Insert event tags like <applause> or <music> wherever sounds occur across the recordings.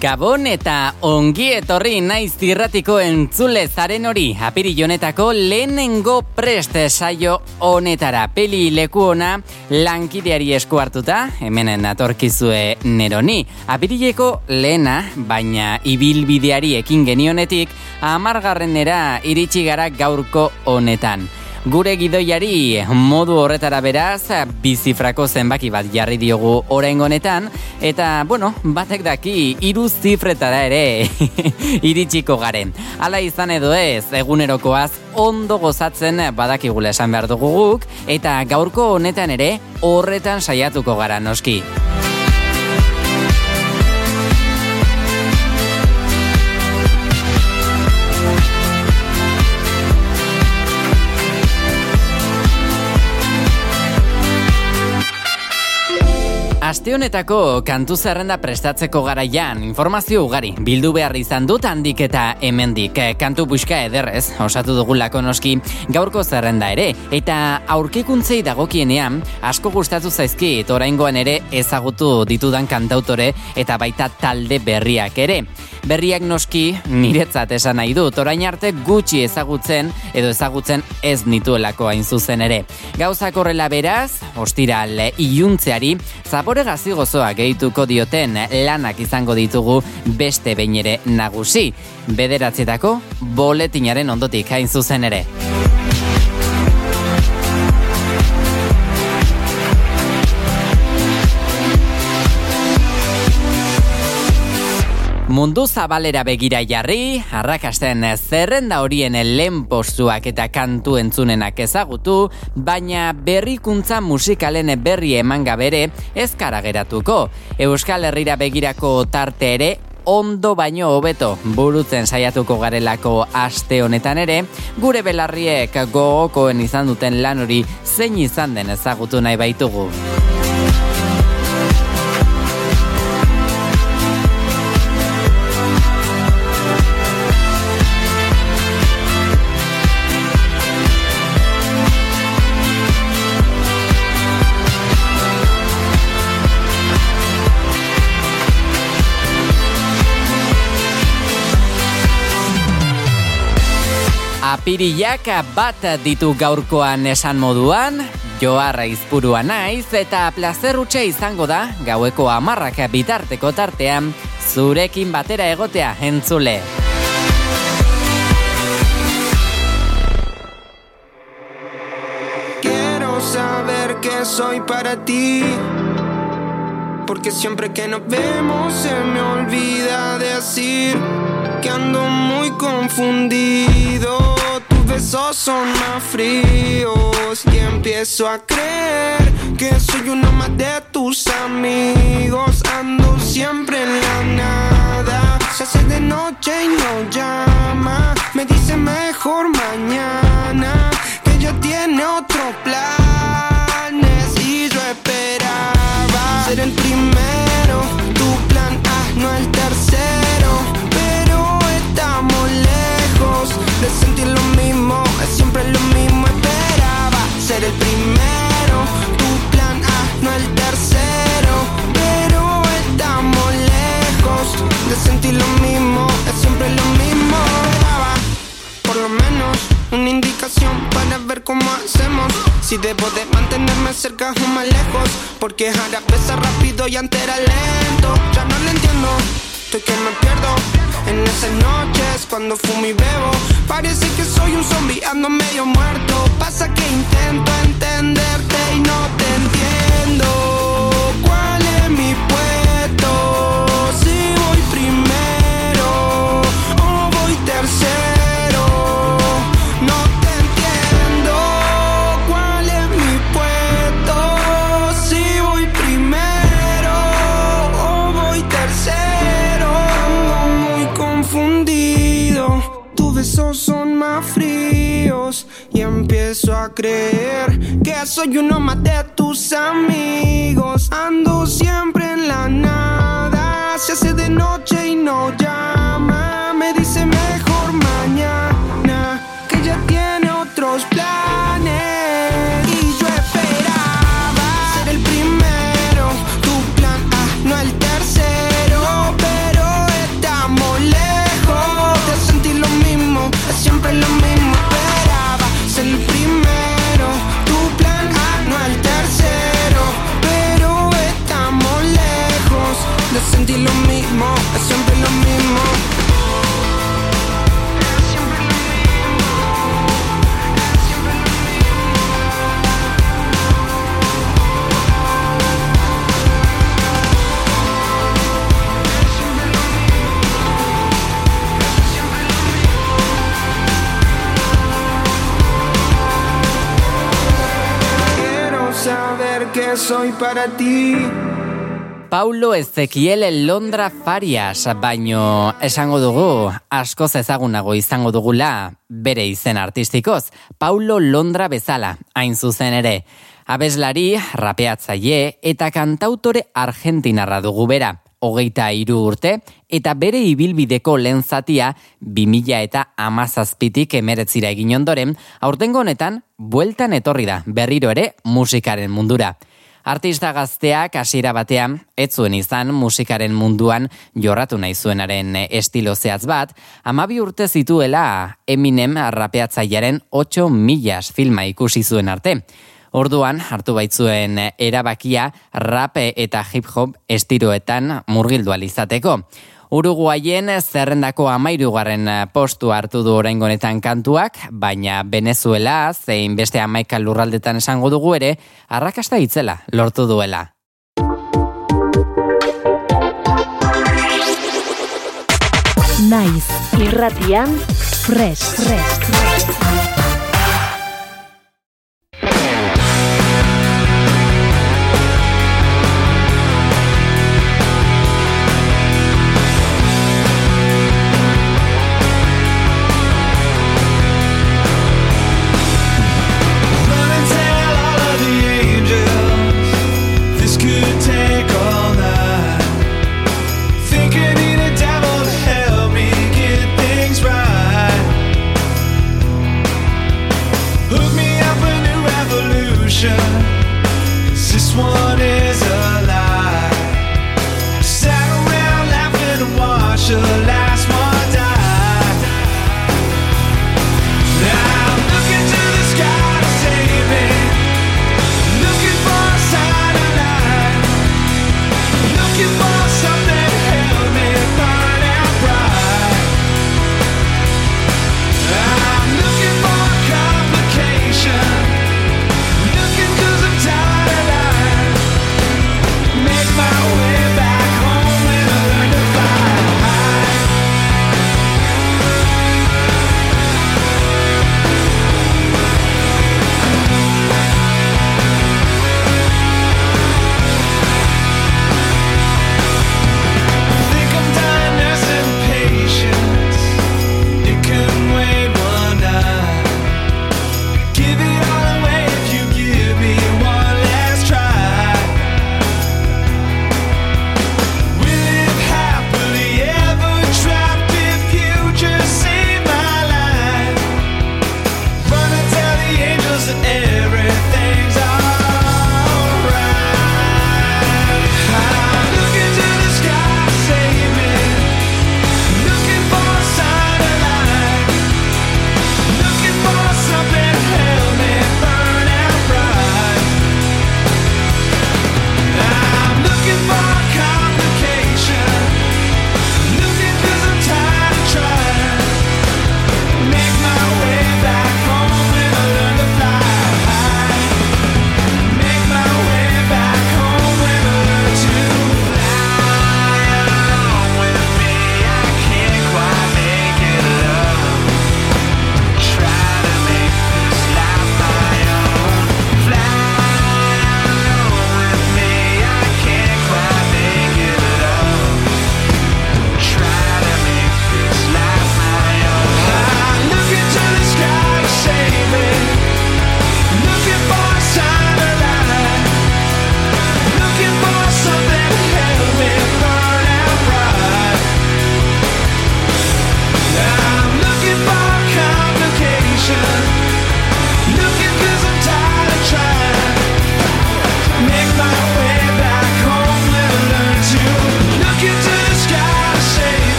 Gabon eta ongi etorri naiz zirratiko entzule zaren hori. Apirilonetako lehenengo preste saio honetara. Peli leku ona lankideari esku hartuta hemenen atorkizue neroni. Apirileko lehena baina ibilbideari ekin genionetik amargarrenera iritsi gara gaurko honetan Gure gidoiari modu horretara beraz, bizifrako zenbaki bat jarri diogu orain honetan, eta, bueno, batek daki iru zifretara ere <laughs> iritsiko garen. Hala izan edo ez, egunerokoaz ondo gozatzen badakigule esan behar dugu guk, eta gaurko honetan ere horretan saiatuko gara noski. Aste honetako kantu zerrenda prestatzeko garaian informazio ugari. Bildu behar izan dut handik eta hemendik eh, kantu buska ederrez osatu dugulako noski gaurko zerrenda ere. Eta aurkikuntzei dagokienean asko gustatu zaizkit oraingoan ere ezagutu ditudan kantautore eta baita talde berriak ere. Berriak noski niretzat esan nahi dut orain arte gutxi ezagutzen edo ezagutzen ez nituelako hain zuzen ere. Gauzak horrela beraz, ostiral iuntzeari, zapore gazi gozoa gehituko dioten lanak izango ditugu beste behin ere nagusi. Bederatzetako boletinaren ondotik hain zuzen ere. Mundu zabalera begira jarri, arrakasten zerrenda horien lehen postuak eta kantu entzunenak ezagutu, baina berrikuntza musikalen berri eman gabere ez geratuko. Euskal Herrira begirako tarte ere ondo baino hobeto burutzen saiatuko garelako aste honetan ere, gure belarriek gogokoen izan duten lan hori zein izan den ezagutu nahi baitugu. Apirilak bat ditu gaurkoan esan moduan, joarra izpurua naiz eta plazer utxe izango da gaueko amarrak bitarteko tartean zurekin batera egotea entzule. Quiero saber que soy para ti Porque siempre que nos vemos se me olvida decir que ando muy confundido. Besos son más fríos y empiezo a creer que soy uno más de tus amigos. Ando siempre en la nada. Se hace de noche y no llama. Me dice mejor mañana que ya tiene otro planes y yo esperaba ser el primero. Tu plan A, no el tercero de sentir lo mismo, ser el primero, tu plan A, no el tercero. Pero estamos lejos de sentir lo mismo, es siempre lo mismo. Esperaba, por lo menos, una indicación para ver cómo hacemos. Si debo de mantenerme cerca o más lejos, porque ahora pesa rápido y antes era lento. Ya no lo entiendo, estoy que me pierdo en esas noches cuando fumo y bebo. Parece que soy un zombie, ando medio muerto. Pasa que intento entenderte y no te entiendo. ¿Cuál es mi que soy uno más de tus amigos. Ando siempre en la nada, se hace de noche y no llama. Me dice mejor mañana que ya tiene otros planes. Lo mismo, es siempre lo mismo. Era siempre lo mismo, siempre lo mismo. Es siempre lo mismo, es siempre lo mismo. Quiero saber qué soy para ti. Paulo Ezekiel Londra Farias, baino esango dugu, askoz ezagunago izango dugula bere izen artistikoz, Paulo Londra bezala, hain zuzen ere. Abeslari, rapeatzaile eta kantautore argentinarra dugu bera, hogeita hiru urte, eta bere ibilbideko lehen zatia 2000 eta amazazpitik emeretzira egin ondoren, aurtengo honetan, bueltan etorri da, berriro ere musikaren mundura. Artista gazteak hasiera batean, ez zuen izan musikaren munduan jorratu nahi zuenaren estilo zehatz bat, amabi urte zituela Eminem rapeatzailearen 8 milas filma ikusi zuen arte. Orduan, hartu baitzuen erabakia rap eta hip-hop estiroetan murgildu izateko. Uruguaien zerrendako amairugarren postu hartu du oraingo honetan kantuak, baina Venezuela zein beste amaika lurraldetan esango dugu ere, arrakasta itzela lortu duela. Naiz, Irratian, fresh, fresh.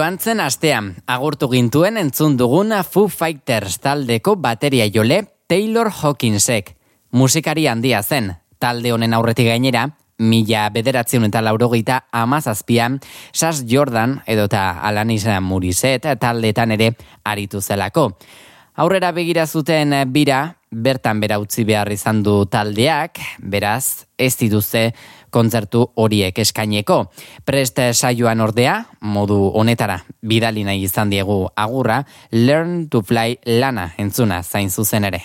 Joan zen astean, agurtu gintuen entzun duguna Foo Fighters taldeko bateria jole Taylor Hawkinsek. Musikari handia zen, talde honen aurretik gainera, mila bederatzion eta laurogeita amazazpian, Sas Jordan edota Alanis Muriset taldeetan ere aritu zelako. Aurrera begira zuten bira, bertan bera utzi behar izan du taldeak, beraz, ez dituzte kontzertu horiek eskaineko. Prest saioan ordea, modu honetara, bidali nahi izan diegu agurra, Learn to Fly lana entzuna zain zuzen ere.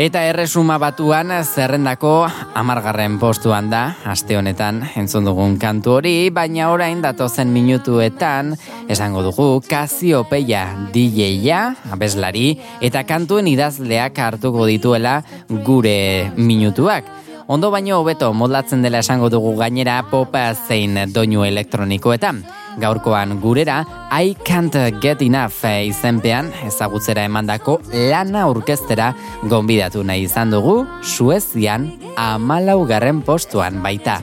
Eta erresuma batuan zerrendako amargarren postuan da, aste honetan entzun dugun kantu hori, baina orain datozen minutuetan esango dugu Kasiopeia DJ-a, abeslari, eta kantuen idazleak hartuko dituela gure minutuak. Ondo baino hobeto modlatzen dela esango dugu gainera popa zein doinu elektronikoetan. Gaurkoan gurera I Can't Get Enough izenpean ezagutzera emandako lana orkestera gonbidatu nahi izan dugu Suezian amalaugarren postuan baita.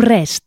breyst.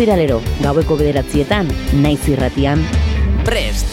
Ostiralero, gaueko bederatzietan, naiz irratian, Prest!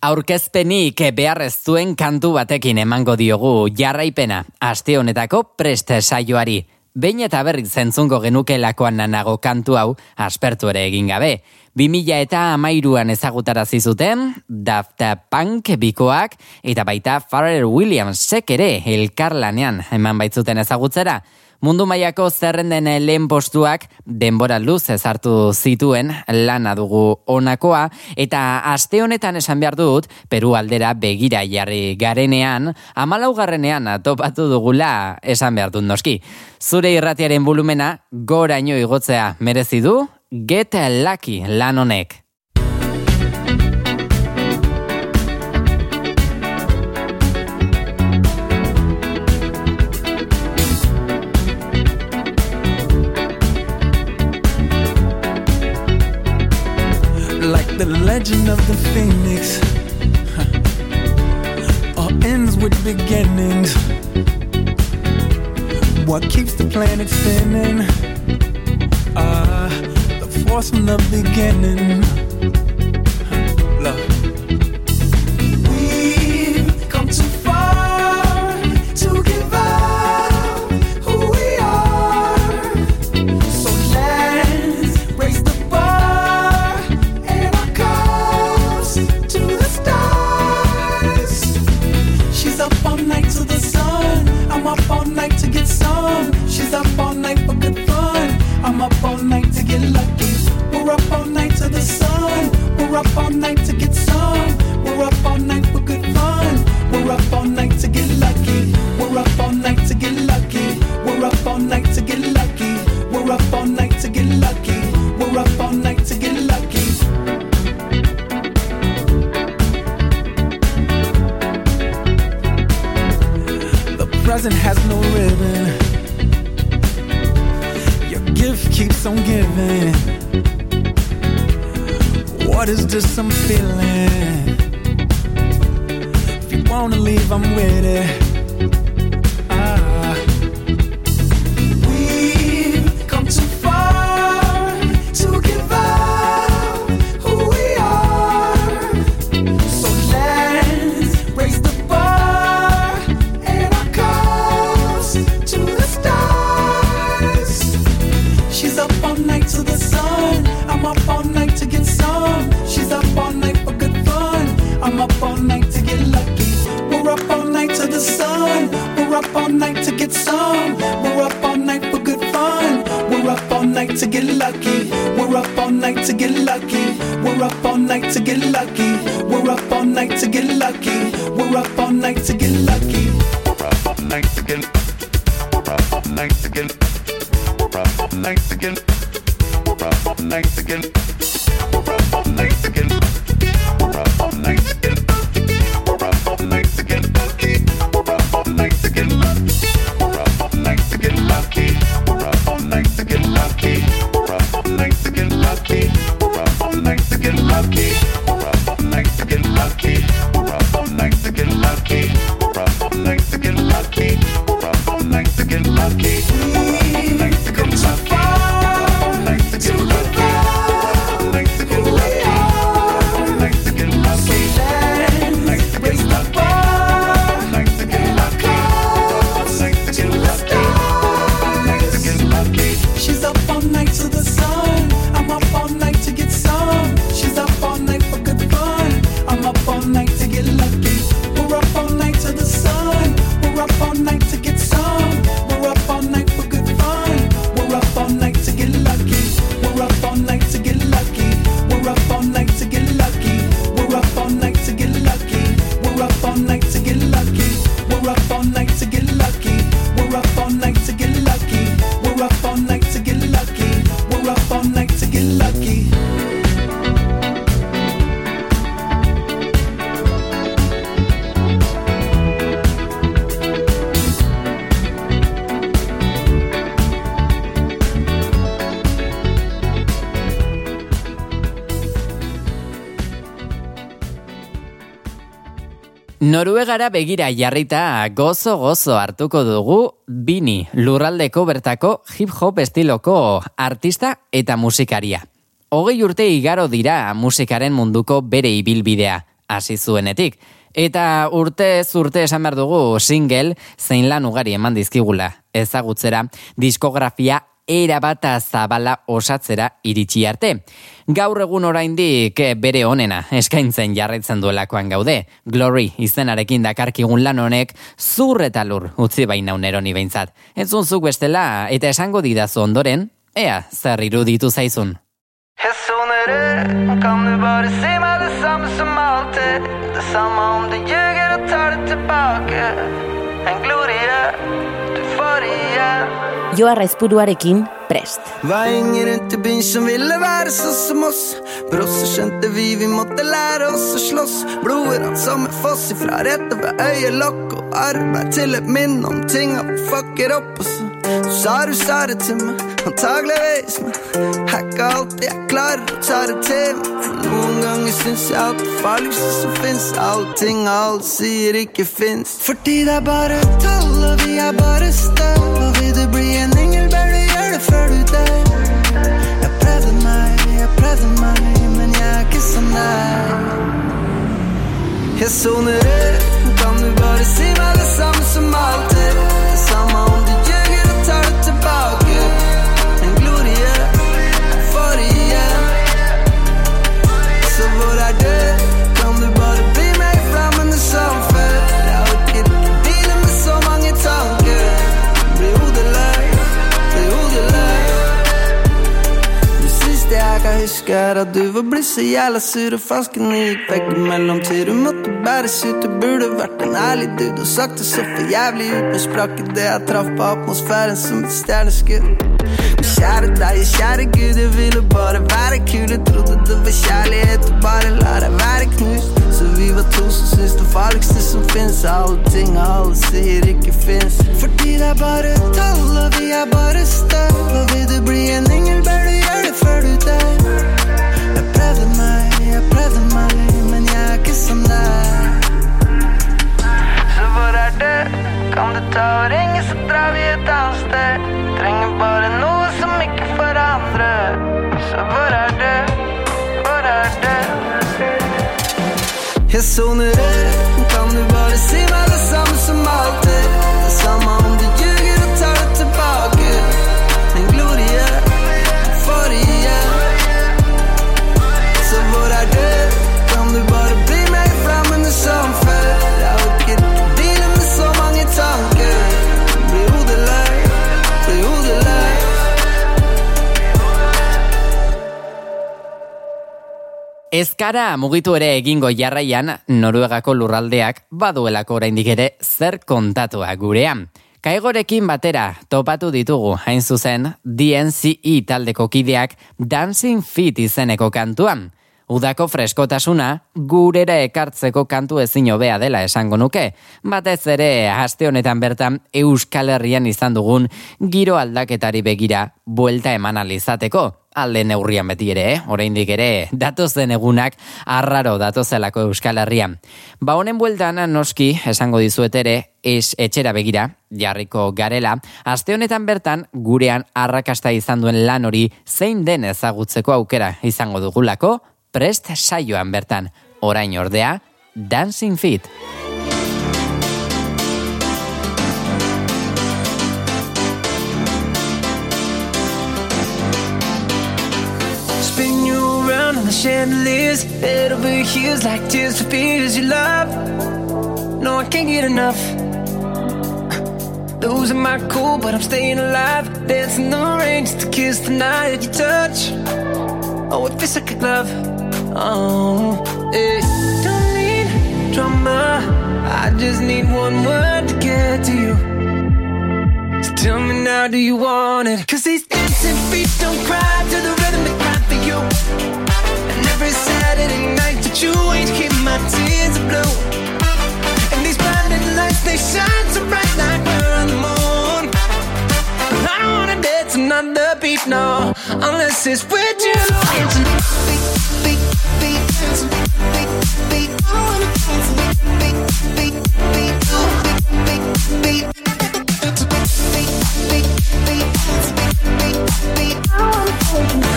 Aurkezpenik beharrez zuen kantu batekin emango diogu jarraipena aste honetako prest saioari. Behin eta berriz zentzungo genukelakoan nanago kantu hau aspertu ere egin gabe. 2000 eta amairuan ezagutarazi zuten, Daft Punk bikoak, eta baita Pharrell Williamsek ere elkarlanean eman baitzuten ezagutzera. Mundu mailako zerrenden lehen postuak denbora luz ezartu zituen lana dugu onakoa eta aste honetan esan behar dut Peru aldera begira jarri garenean amalaugarrenean topatu dugula esan behar dut noski. Zure irratiaren volumena goraino igotzea merezi du Get Lucky lan honek. Legend of the phoenix. Huh. all ends with beginnings. What keeps the planet spinning? Uh, the force from the beginning night to the sun. I'm up all night to get some. Noruegara begira jarrita gozo gozo hartuko dugu Bini, lurraldeko bertako hip hop estiloko artista eta musikaria. Hogei urte igaro dira musikaren munduko bere ibilbidea, hasi zuenetik. Eta urte ez urte esan behar dugu single zein lan ugari eman dizkigula. Ezagutzera, diskografia era bata zabala osatzera iritsi arte. Gaur egun oraindik eh, bere onena eskaintzen jarraitzen duelakoan gaude. Glory izenarekin dakarkigun lan honek zur eta lur utzi baina unero ni behintzat. Entzun bestela eta esango didazu ondoren, ea zer iruditu zaizun. Hesunere, kan du bare si meg det samme som alltid, det samme om det gjør. Joa Raizpuruarekin prest. Var ingen rundt i byen som ville være sånn som oss. Brått så skjønte vi vi måtte lære oss å slåss. Blodet rant som en foss ifra rett over øyelokk og arv blei til et minne om tinga vi fucker opp. Og du sa du sa det til meg, antageligvis, men hacka alt jeg klarer å ta det til. For noen ganger syns jeg at det farligste som fins, allting alt sier ikke fins. Fordi det er bare tall, og vi er bare støv. Og vil du bli en engel, bør du gjøre det før du dør. Jeg prøvde meg, jeg prøvde meg, men jeg er ikke så deg. Jeg soner ut, kan du bare si meg det samme som alltid? Husker at du var blitt så jævla sur og falsk når jeg gikk vekk i mellomtid. Du måtte bæres ut, du burde vært en ærlig dude og sagt det så for jævlig ut. men sprakk det jeg traff på atmosfæren som et stjerneskudd. Men kjære deg, kjære Gud, jeg ville bare være kul. Jeg trodde det var kjærlighet, og bare la deg være knust. Så vi var to som syns det farligste som fins, alle ting alle sier ikke fins. Fordi det er bare tall, og vi er bare støv. Og vil du bli en engel, bør Og så drar vi et annet sted. Trenger bare noe som ikke forandrer. Så hvor er du? Hvor er du? Jeg soner ut, kan du bare si meg det samme som alltid? Det samme Ezkara mugitu ere egingo jarraian Noruegako lurraldeak baduelako oraindik ere zer kontatua gurean. Kaigorekin batera topatu ditugu hain zuzen DNCE taldeko kideak Dancing Fit izeneko kantuan. Udako freskotasuna gurera ekartzeko kantu ezin hobea dela esango nuke. Batez ere aste honetan bertan Euskal Herrian izan dugun giro aldaketari begira buelta eman alizateko. Alde neurrian beti ere, eh? oraindik ere, datozen egunak arraro datozelako Euskal Herrian. Ba honen bueltan noski, esango dizuet ere, es etxera begira, jarriko garela, aste honetan bertan gurean arrakasta izan duen lan hori zein den ezagutzeko aukera izango dugulako, prest saioan bertan, orain ordea, Dancing Fit. The chandeliers, head over heels like tears for fears you love. No, I can't get enough. Losing my cool, but I'm staying alive. Dancing in the rain just to kiss the night you touch. Oh, it feels like a glove. Oh, eh. Don't need drama. I just need one word to get to you. So tell me now, do you want it? Cause these dancing feet don't cry to the rhythm they cry for you. And every Saturday night that you ain't keep my tears are blue. And these blinding lights, they shine so bright like we're on the moon. But I don't wanna dance another beat, no, unless it's with you. Dancing beat, beat, beat, dancing beat, beat. I wanna dance beat, beat, beat, beat, beat, beat. I wanna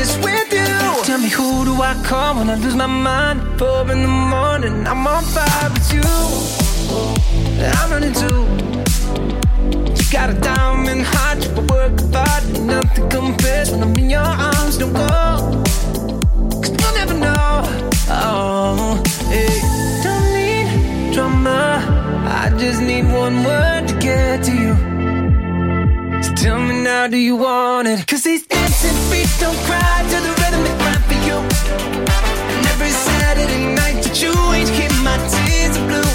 unless with you. Tell me who do I call when I lose my mind? Four in the morning, I'm on fire with you. I'm running too. You got a diamond heart, you work hard, nothing compares when I'm in your arms. Don't go, cause you'll never know. Oh, hey. Don't need drama. I just need one word to get to you. So tell me now, do you want it? Cause these dancing don't cry to the rhythm they cry for you. And every Saturday night that you ain't keep my tears are blue.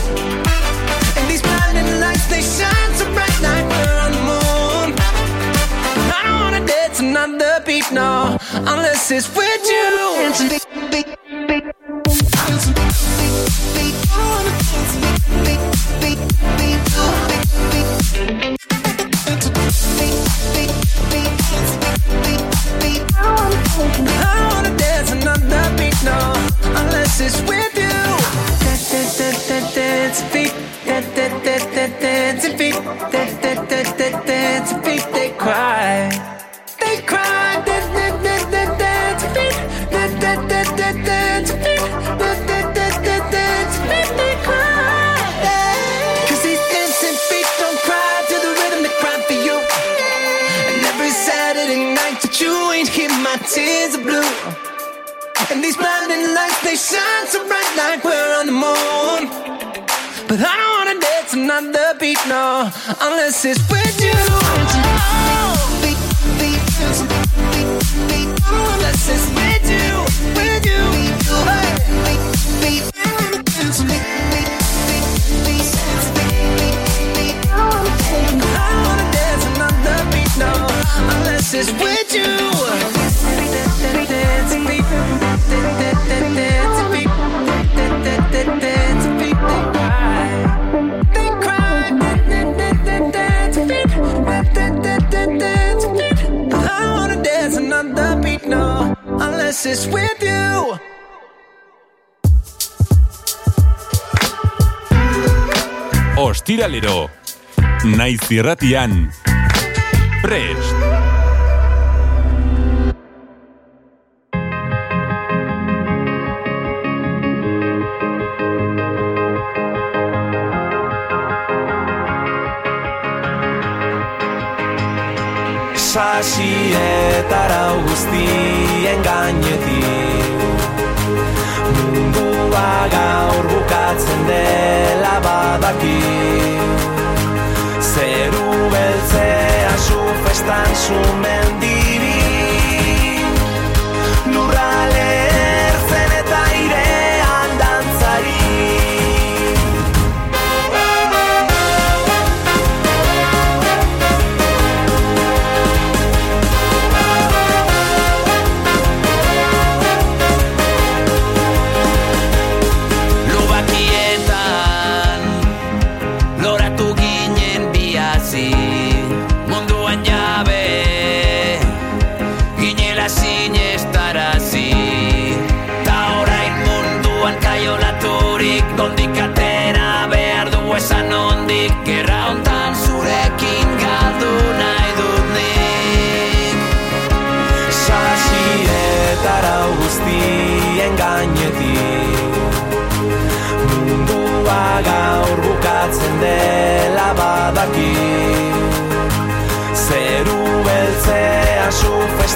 And these blinding lights, they shine so bright like we're on the moon. I don't wanna dance another beat, no, unless it's with you. Dancing beat, beat, beat. Beat, beat. I wanna dance beat, beat, beat, beat, beat, This is But I don't wanna dance another beat, no, unless it's with you. Ostiralero. Naiz irratian. Prest. Sasietara guztien gainetik Mundua gaur bukatzen dela badaki. Zeru beltzea zu festan zu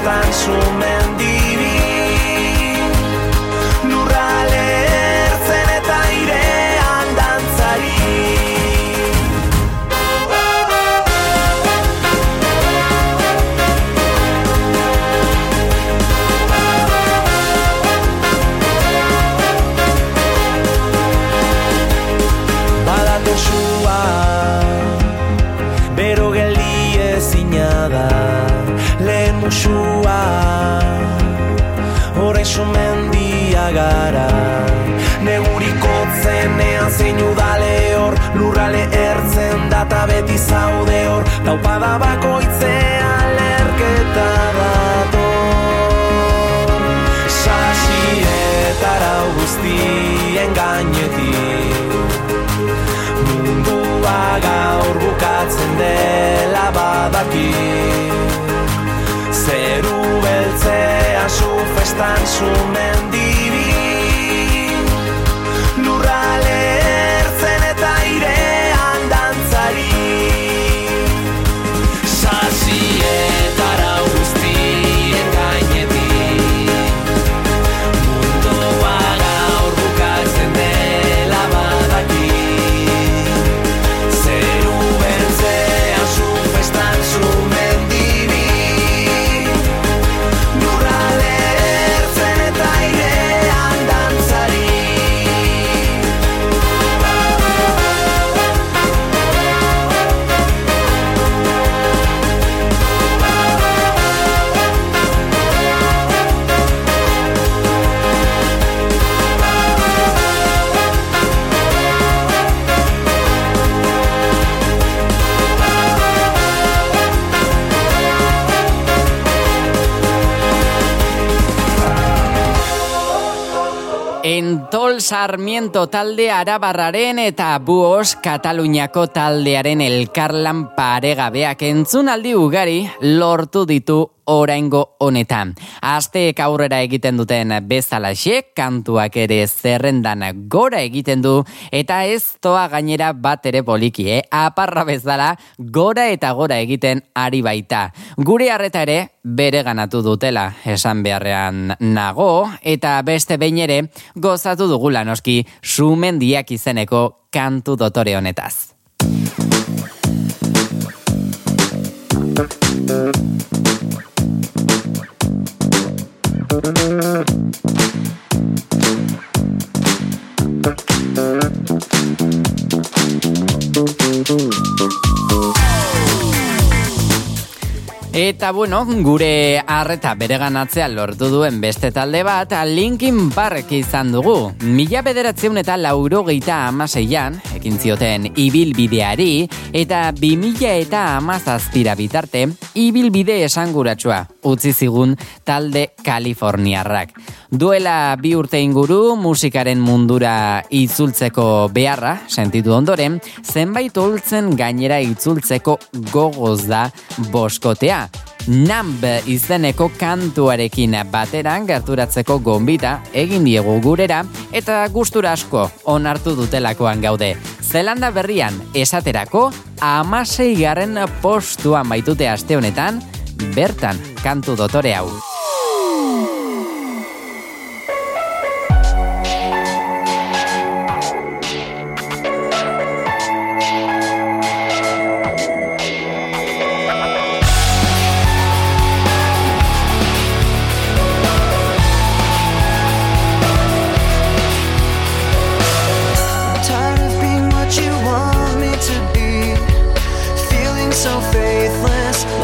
festan zu mendiri badaki Zeru beltzea zu festan zu Sarmiento talde arabarraren eta Buos Kataluniako taldearen elkarlan paregabeak entzunaldi ugari lortu ditu oraingo honetan. Asteek aurrera egiten duten bezalaxe, kantuak ere zerrendan gora egiten du, eta ez toa gainera bat ere poliki, eh? aparra bezala gora eta gora egiten ari baita. Gure harreta ere bere ganatu dutela esan beharrean nago, eta beste behin ere gozatu dugula noski sumendiak izeneko kantu dotore honetaz. Thank you. Eta bueno, gure arreta bereganatzea lortu duen beste talde bat, Linkin Park izan dugu. Mila bederatzeun eta lauro geita amaseian, ekin zioten ibilbideari, eta bi mila eta amazazpira bitarte, ibilbide esanguratsua utzi zigun talde Kaliforniarrak. Duela bi urte inguru musikaren mundura itzultzeko beharra, sentitu ondoren, zenbait holtzen gainera itzultzeko gogoz da boskotea. Namb izeneko kantuarekin bateran gerturatzeko gombita egin diegu gurera eta gustura asko onartu dutelakoan gaude. Zelanda berrian esaterako amasei garren postuan baitute aste honetan, bertan kantu dotore hau.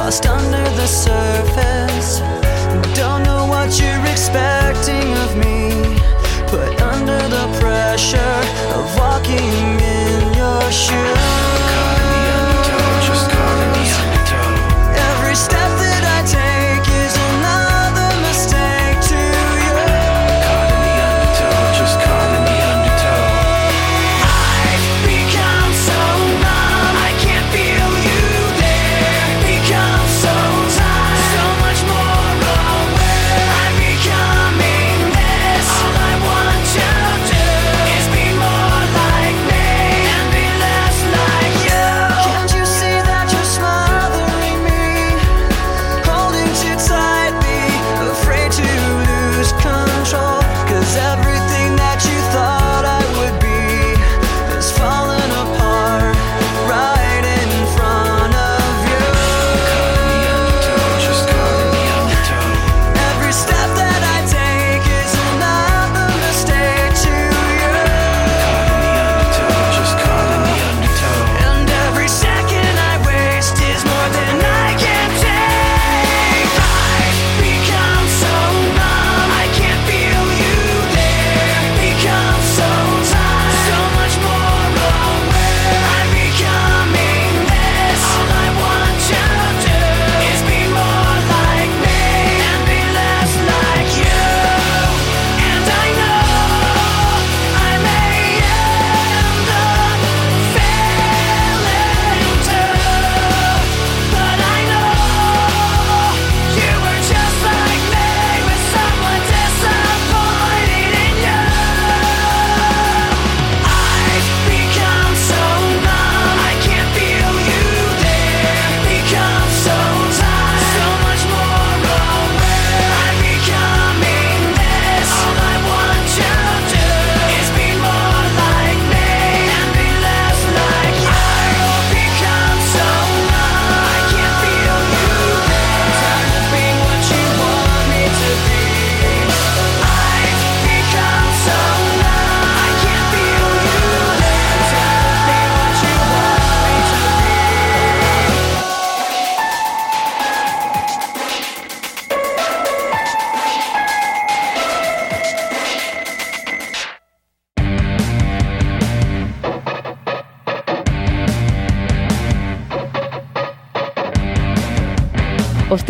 Lost under the surface. Don't know what you're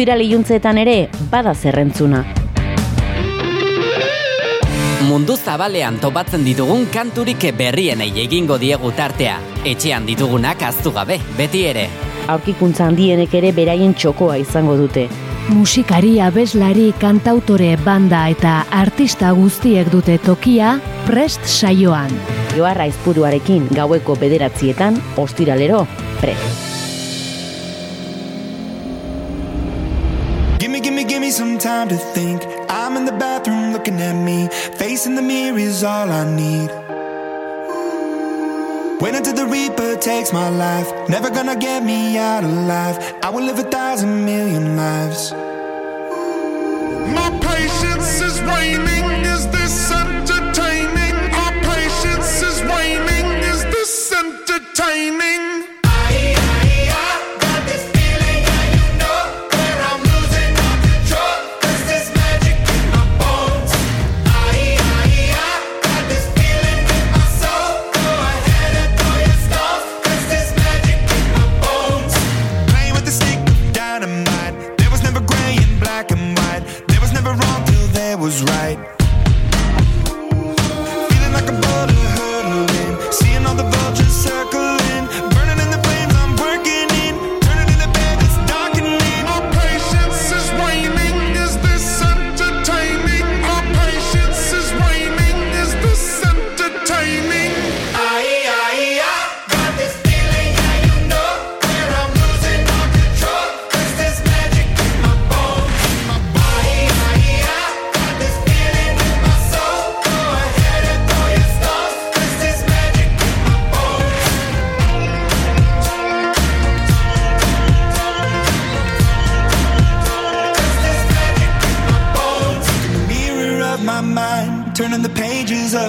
Ostira liuntzeetan ere bada zerrentzuna. Mundu zabalean topatzen ditugun kanturik berrienei egingo diegu tartea. Etxean ditugunak aztu gabe, beti ere. Aurkikuntza handienek ere beraien txokoa izango dute. Musikari, abeslari, kantautore, banda eta artista guztiek dute tokia prest saioan. Joarra izpuruarekin gaueko bederatzietan, ostiralero, prest. Time to think. I'm in the bathroom looking at me. Facing the mirror is all I need. Wait until the Reaper takes my life. Never gonna get me out alive. I will live a thousand million lives. My patience is waning. Is this entertaining? My patience is waning. Is this entertaining?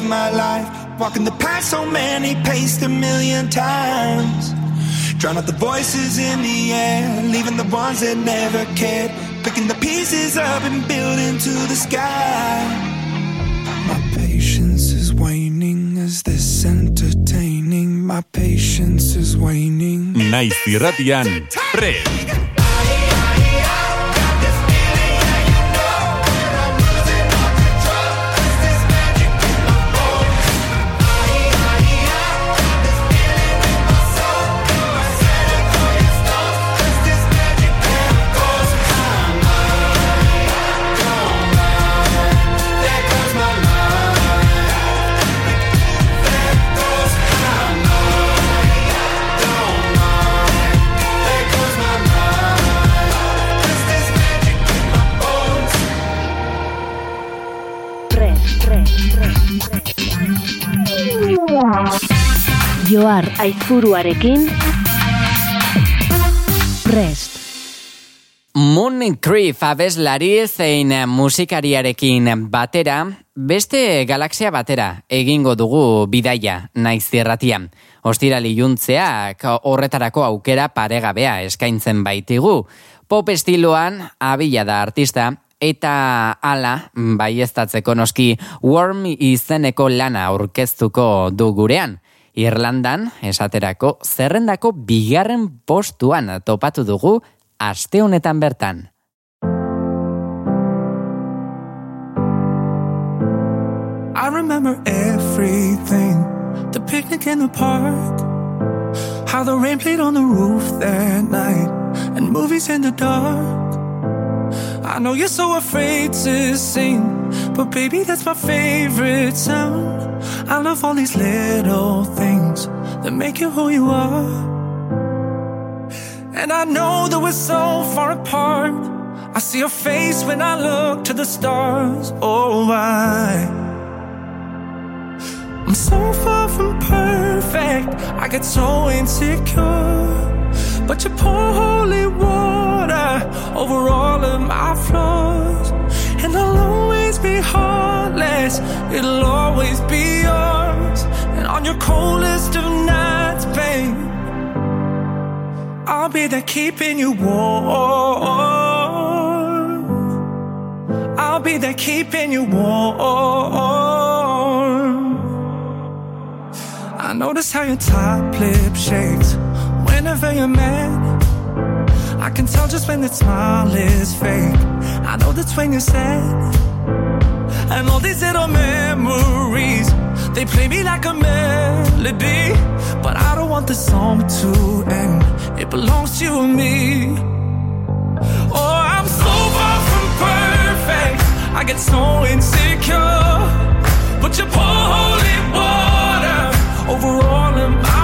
My life, walking the path so many paced a million times. Drown out the voices in the air, leaving the ones that never cared, picking the pieces up and building to the sky. My patience is waning. Is this entertaining? My patience is waning. Naiz irratian, prest! Joar Aizuruarekin Prest. Moon Creef abeslari zein musikariarekin batera, beste galaxia batera egingo dugu bidaia naiz zirratian. Ostirali juntzeak horretarako aukera paregabea eskaintzen baitigu. Pop estiloan abila da artista, eta ala, baiestatzeko noski, Worm izeneko lana aurkeztuko du gurean. Irlandan, esaterako, zerrendako bigarren postuan topatu dugu aste honetan bertan. I remember everything the picnic in the park, how the rain played on the roof that night, and movies in the dark. I know you're so afraid to sing, but baby, that's my favorite sound. I love all these little things that make you who you are. And I know that we're so far apart. I see your face when I look to the stars. Oh, I. I'm so far from perfect. I get so insecure. But you pour holy water over all of my flaws. And I'll always be heartless. It'll always be yours. And on your coldest of nights, babe, I'll be there keeping you warm. I'll be there keeping you warm. I notice how your top lip shakes whenever you're mad. I can tell just when that smile is fake. I know that's when you're sad. And all these little memories, they play me like a melody. But I don't want the song to end. It belongs to you and me. Oh, I'm so far from perfect. I get so insecure. But you pour holy water over all of my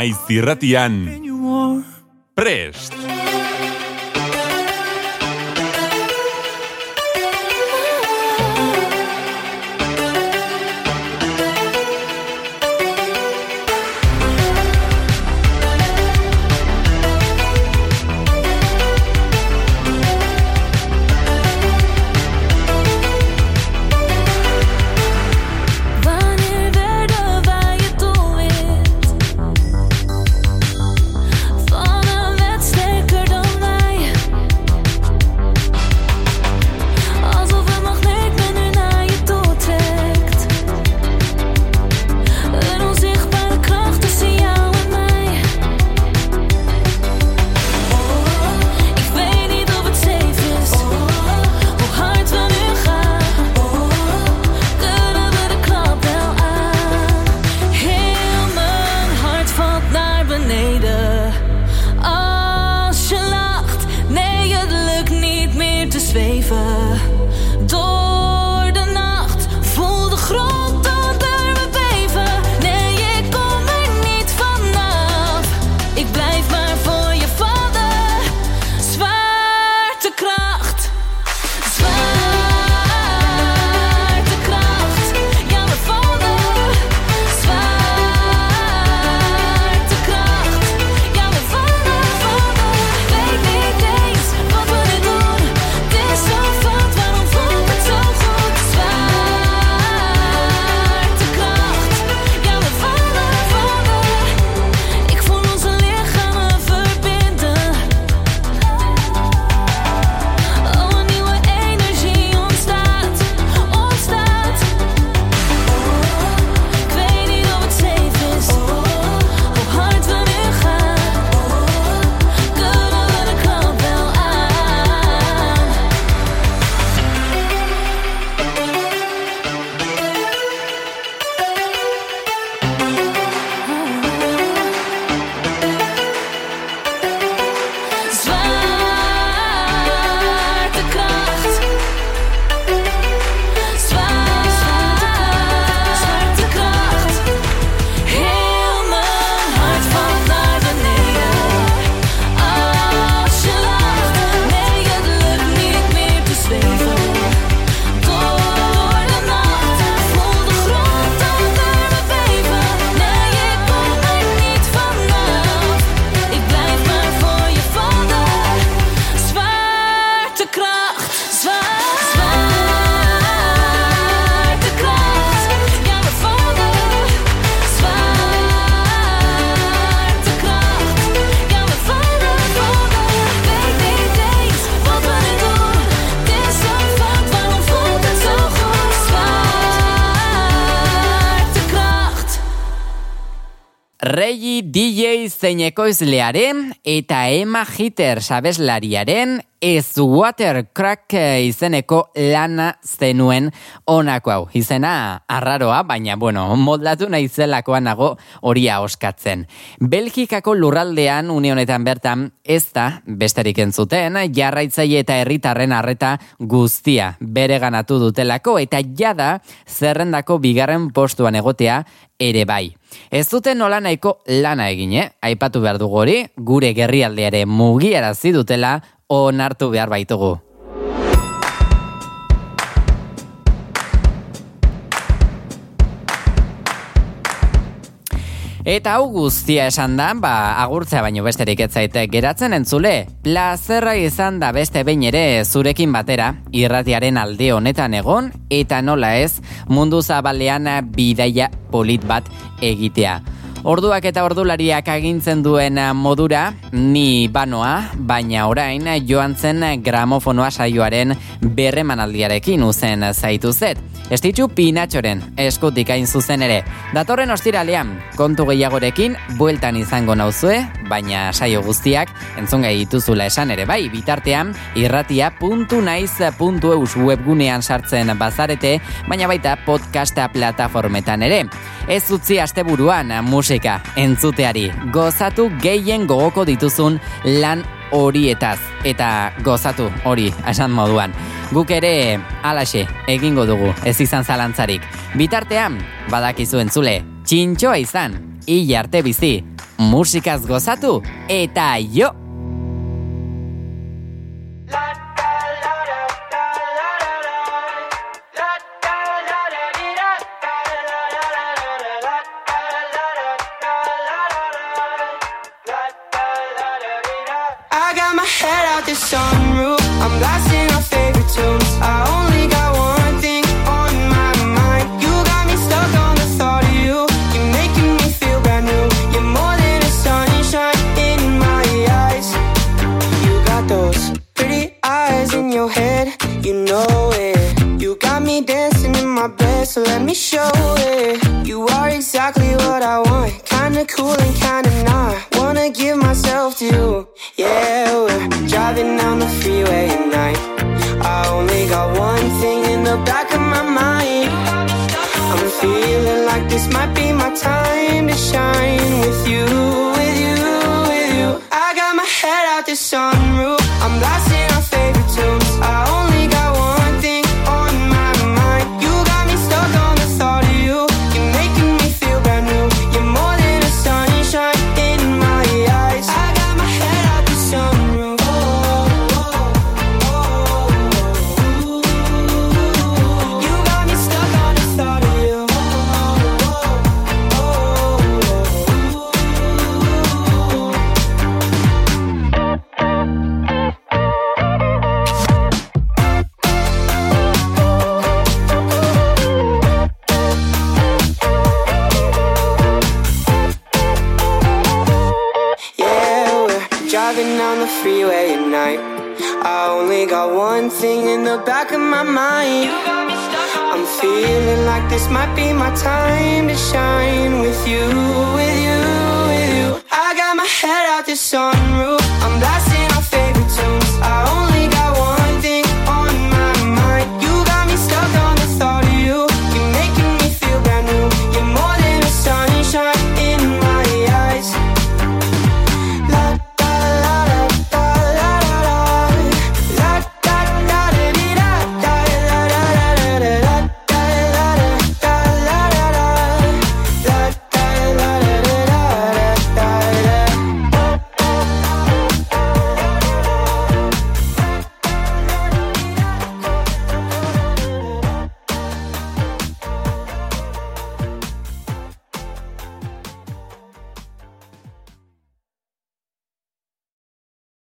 naiz irratian. Prest! Regi DJ zein ekoizlearen eta Emma Hitter sabeslariaren ez Watercrack eh, izeneko lana zenuen honako hau. Izena arraroa, baina bueno, moldatu naizelakoan nago horia oskatzen. Belgikako lurraldean une honetan bertan ez da besterik entzuten jarraitzaile eta herritarren arreta guztia bere ganatu dutelako eta jada zerrendako bigarren postuan egotea ere bai. Ez duten nola nahiko lana egin, eh? Aipatu behar dugu hori, gure gerrialdeare mugiarazi dutela onartu behar baitugu. Eta hau guztia esan da, ba, agurtzea baino besterik ez zaite geratzen entzule. Plazerra izan da beste behin ere zurekin batera, irratiaren alde honetan egon, eta nola ez, mundu zabalean bidaia polit bat egitea. Orduak eta ordulariak agintzen duen modura, ni banoa, baina orain joan zen gramofonoa saioaren berremanaldiarekin uzen zaitu zet. Estitzu pinatxoren eskutik hain zuzen ere. Datorren ostiralean, kontu gehiagorekin, bueltan izango nauzue, baina saio guztiak entzun gai dituzula esan ere bai, bitartean irratia.naiz.eus webgunean sartzen bazarete, baina baita podcasta plataformetan ere. Ez utzi asteburuan musika entzuteari, gozatu gehien gogoko dituzun lan horietaz eta gozatu hori esan moduan. Guk ere alaxe egingo dugu ez izan zalantzarik. Bitartean, badakizu entzule, txintxoa izan, hil arte bizi, musikaz gozatu eta jo! Be my time to shine with you,